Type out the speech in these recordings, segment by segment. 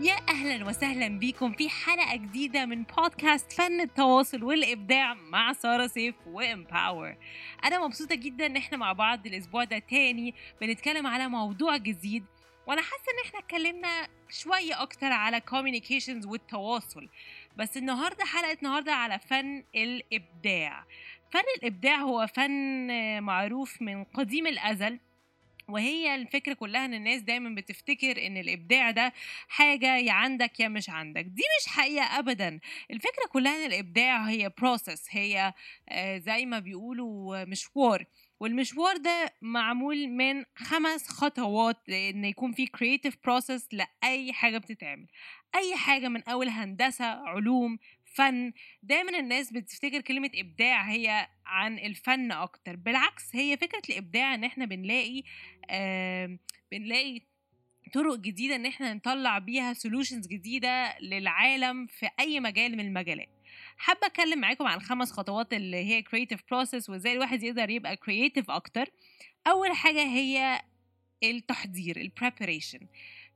يا أهلا وسهلا بيكم في حلقة جديدة من بودكاست فن التواصل والإبداع مع سارة سيف وامباور أنا مبسوطة جدا إن إحنا مع بعض الأسبوع ده تاني بنتكلم على موضوع جديد وأنا حاسة إن إحنا اتكلمنا شوية أكتر على communications والتواصل. بس النهارده حلقة النهارده على فن الإبداع. فن الإبداع هو فن معروف من قديم الأزل وهي الفكرة كلها إن الناس دايما بتفتكر إن الإبداع ده حاجة يا عندك يا مش عندك. دي مش حقيقة ابدا. الفكرة كلها إن الإبداع هي بروسس هي آه، زي ما بيقولوا مشوار. والمشوار ده معمول من خمس خطوات إن يكون في creative process لأي حاجة بتتعمل. أي حاجة من أول هندسة علوم فن دايما الناس بتفتكر كلمة إبداع هي عن الفن أكتر. بالعكس هي فكرة الإبداع إن إحنا بنلاقي آه بنلاقي طرق جديدة إن إحنا نطلع بيها solutions جديدة للعالم في أي مجال من المجالات. حابة أتكلم معاكم عن خمس خطوات اللي هي creative process وإزاي الواحد يقدر يبقى creative أكتر. أول حاجة هي التحضير ال preparation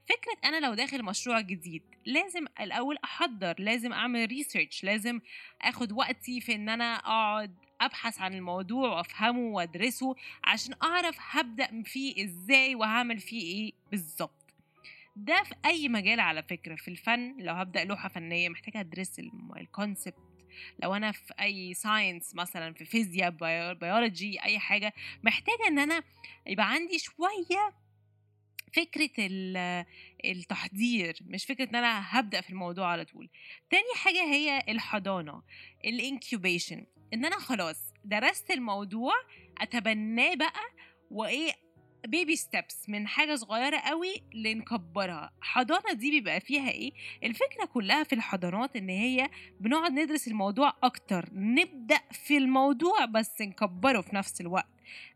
فكرة أنا لو داخل مشروع جديد لازم الأول أحضر لازم أعمل ريسيرش لازم أخد وقتي في إن أنا أقعد أبحث عن الموضوع وأفهمه وأدرسه عشان أعرف هبدأ فيه إزاي وهعمل فيه إيه بالظبط. ده في أي مجال على فكرة في الفن. لو هبدأ لوحة فنية محتاجة أدرس ال concept لو أنا في أي science مثلا في فيزياء بيولوجي أي حاجة محتاجة إن أنا يبقى عندي شوية فكرة التحضير مش فكرة إن أنا هبدأ في الموضوع على طول. تاني حاجة هي الحضانة ال incubation إن أنا خلاص درست الموضوع أتبناه بقى وإيه baby steps من حاجة صغيرة قوي لنكبرها. حضانة دي بيبقى فيها إيه؟ الفكرة كلها في الحضانات إن هي بنقعد ندرس الموضوع أكتر نبدأ في الموضوع بس نكبره في نفس الوقت.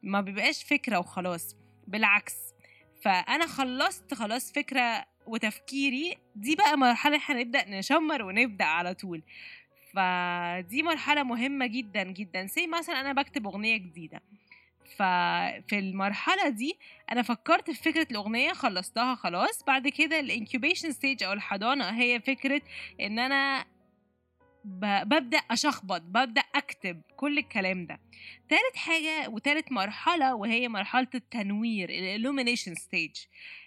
ما بيبقاش فكرة وخلاص. بالعكس فأنا خلصت خلاص فكرة وتفكيري. دي بقى مرحلة هنبدا نشمر ونبدأ على طول. فدي مرحلة مهمة جدا جدا. زي مثلا أنا بكتب أغنية جديدة. ففي المرحلة دي أنا فكرت في فكرة الأغنية خلصتها خلاص. بعد كده ال incubation stage أو الحضانة هي فكرة إن أنا ببدأ أشخبط ببدأ أكتب كل الكلام ده. تالت حاجة وتالت مرحلة وهي مرحلة التنوير ال illumination stage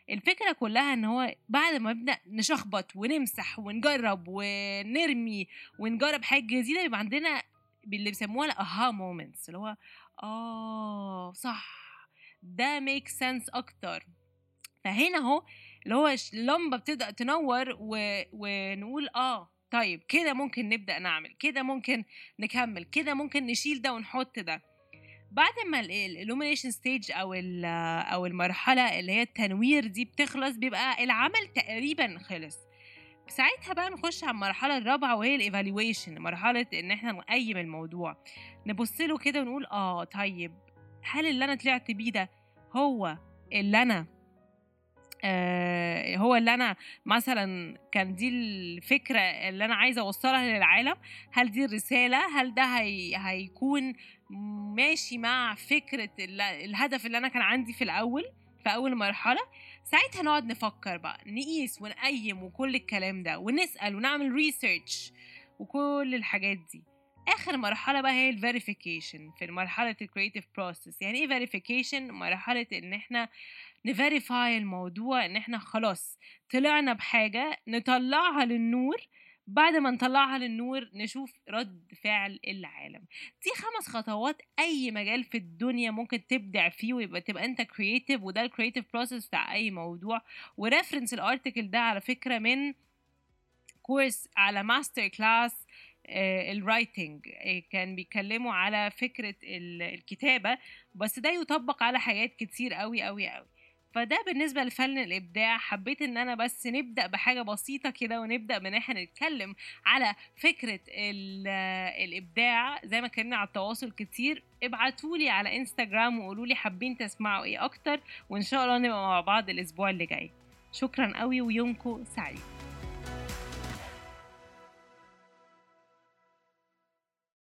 الفكرة كلها إن هو بعد ما نبدأ نشخبط ونمسح ونجرب ونرمي ونجرب حاجة جديدة بيبقى عندنا اللي بيسموها ال aha moments اللي هو آه صح ده make sense أكتر. فهنا أهو اللي هو اللمبة بتبدأ تنور و... ونقول آه طيب كده ممكن نبدأ نعمل كده ممكن نكمل كده ممكن نشيل ده ونحط ده. بعد ما ال illumination ستيج أو أو المرحلة اللي هي التنوير دي بتخلص بيبقى العمل تقريبا خلص. ساعتها بقى نخش على المرحلة الرابعة وهي الايفالويشن مرحلة إن إحنا نقيم الموضوع. نبص له كده ونقول آه طيب هل اللي أنا طلعت بيه ده هو اللي أنا آه هو اللي أنا مثلا كان دي الفكرة اللي أنا عايزة أوصلها للعالم. هل دي الرسالة؟ هل ده هي هيكون ماشي مع فكرة الهدف اللي أنا كان عندي في الأول في أول مرحلة؟ ساعتها نقعد نفكر بقى نقيس ونقيم وكل الكلام ده ونسأل ونعمل research وكل الحاجات دي. آخر مرحلة بقى هي ال verification في مرحلة ال creative process يعني إيه verification مرحلة إن إحنا ن verify الموضوع إن إحنا خلاص طلعنا بحاجة نطلعها للنور. بعد ما نطلعها للنور نشوف رد فعل العالم. دي خمس خطوات أي مجال في الدنيا ممكن تبدع فيه ويبقى تبقى أنت creative وده ال creative process بتاع أي موضوع. و reference ال article ده على فكرة من كورس على MasterClass ال writing كان بيتكلموا على فكرة الكتابة بس ده يطبق على حاجات كتير قوي قوي قوي فده بالنسبة لفن الإبداع حبيت إن أنا بس نبدأ بحاجة بسيطة كده ونبدأ من إحنا نتكلم على فكرة الإبداع زي ما اتكلمنا على التواصل كتير. ابعتولي على انستجرام وقولولي حابين تسمعوا إيه أكتر وإن شاء الله نبقى مع بعض الأسبوع اللي جاي. شكرا قوي ويومكم سعيد.